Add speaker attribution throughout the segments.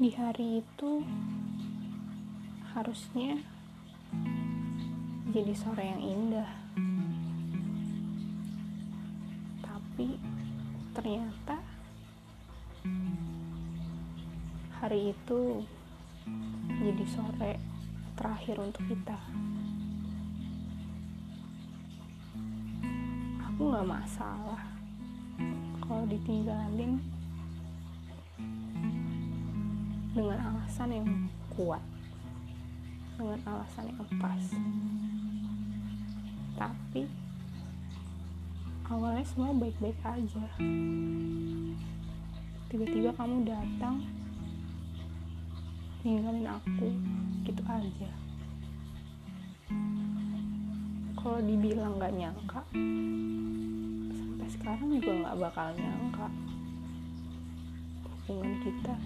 Speaker 1: di hari itu harusnya jadi sore yang indah. Tapi ternyata hari itu jadi sore terakhir untuk kita. Aku nggak masalah kalau ditinggalin dengan alasan yang kuat dengan alasan yang pas. Tapi awalnya semua baik-baik aja. Tiba-tiba kamu datang ninggalin aku gitu aja. Kalau dibilang gak nyangka sampai sekarang juga gak bakal nyangka. Hubungan kita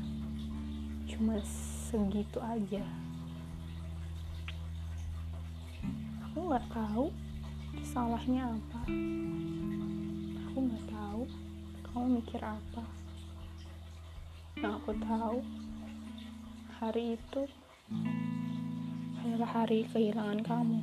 Speaker 1: cuma segitu aja. Aku nggak tahu salahnya apa. Aku nggak tahu kamu mikir apa. Yang aku tahu hari itu adalah hari kehilangan kamu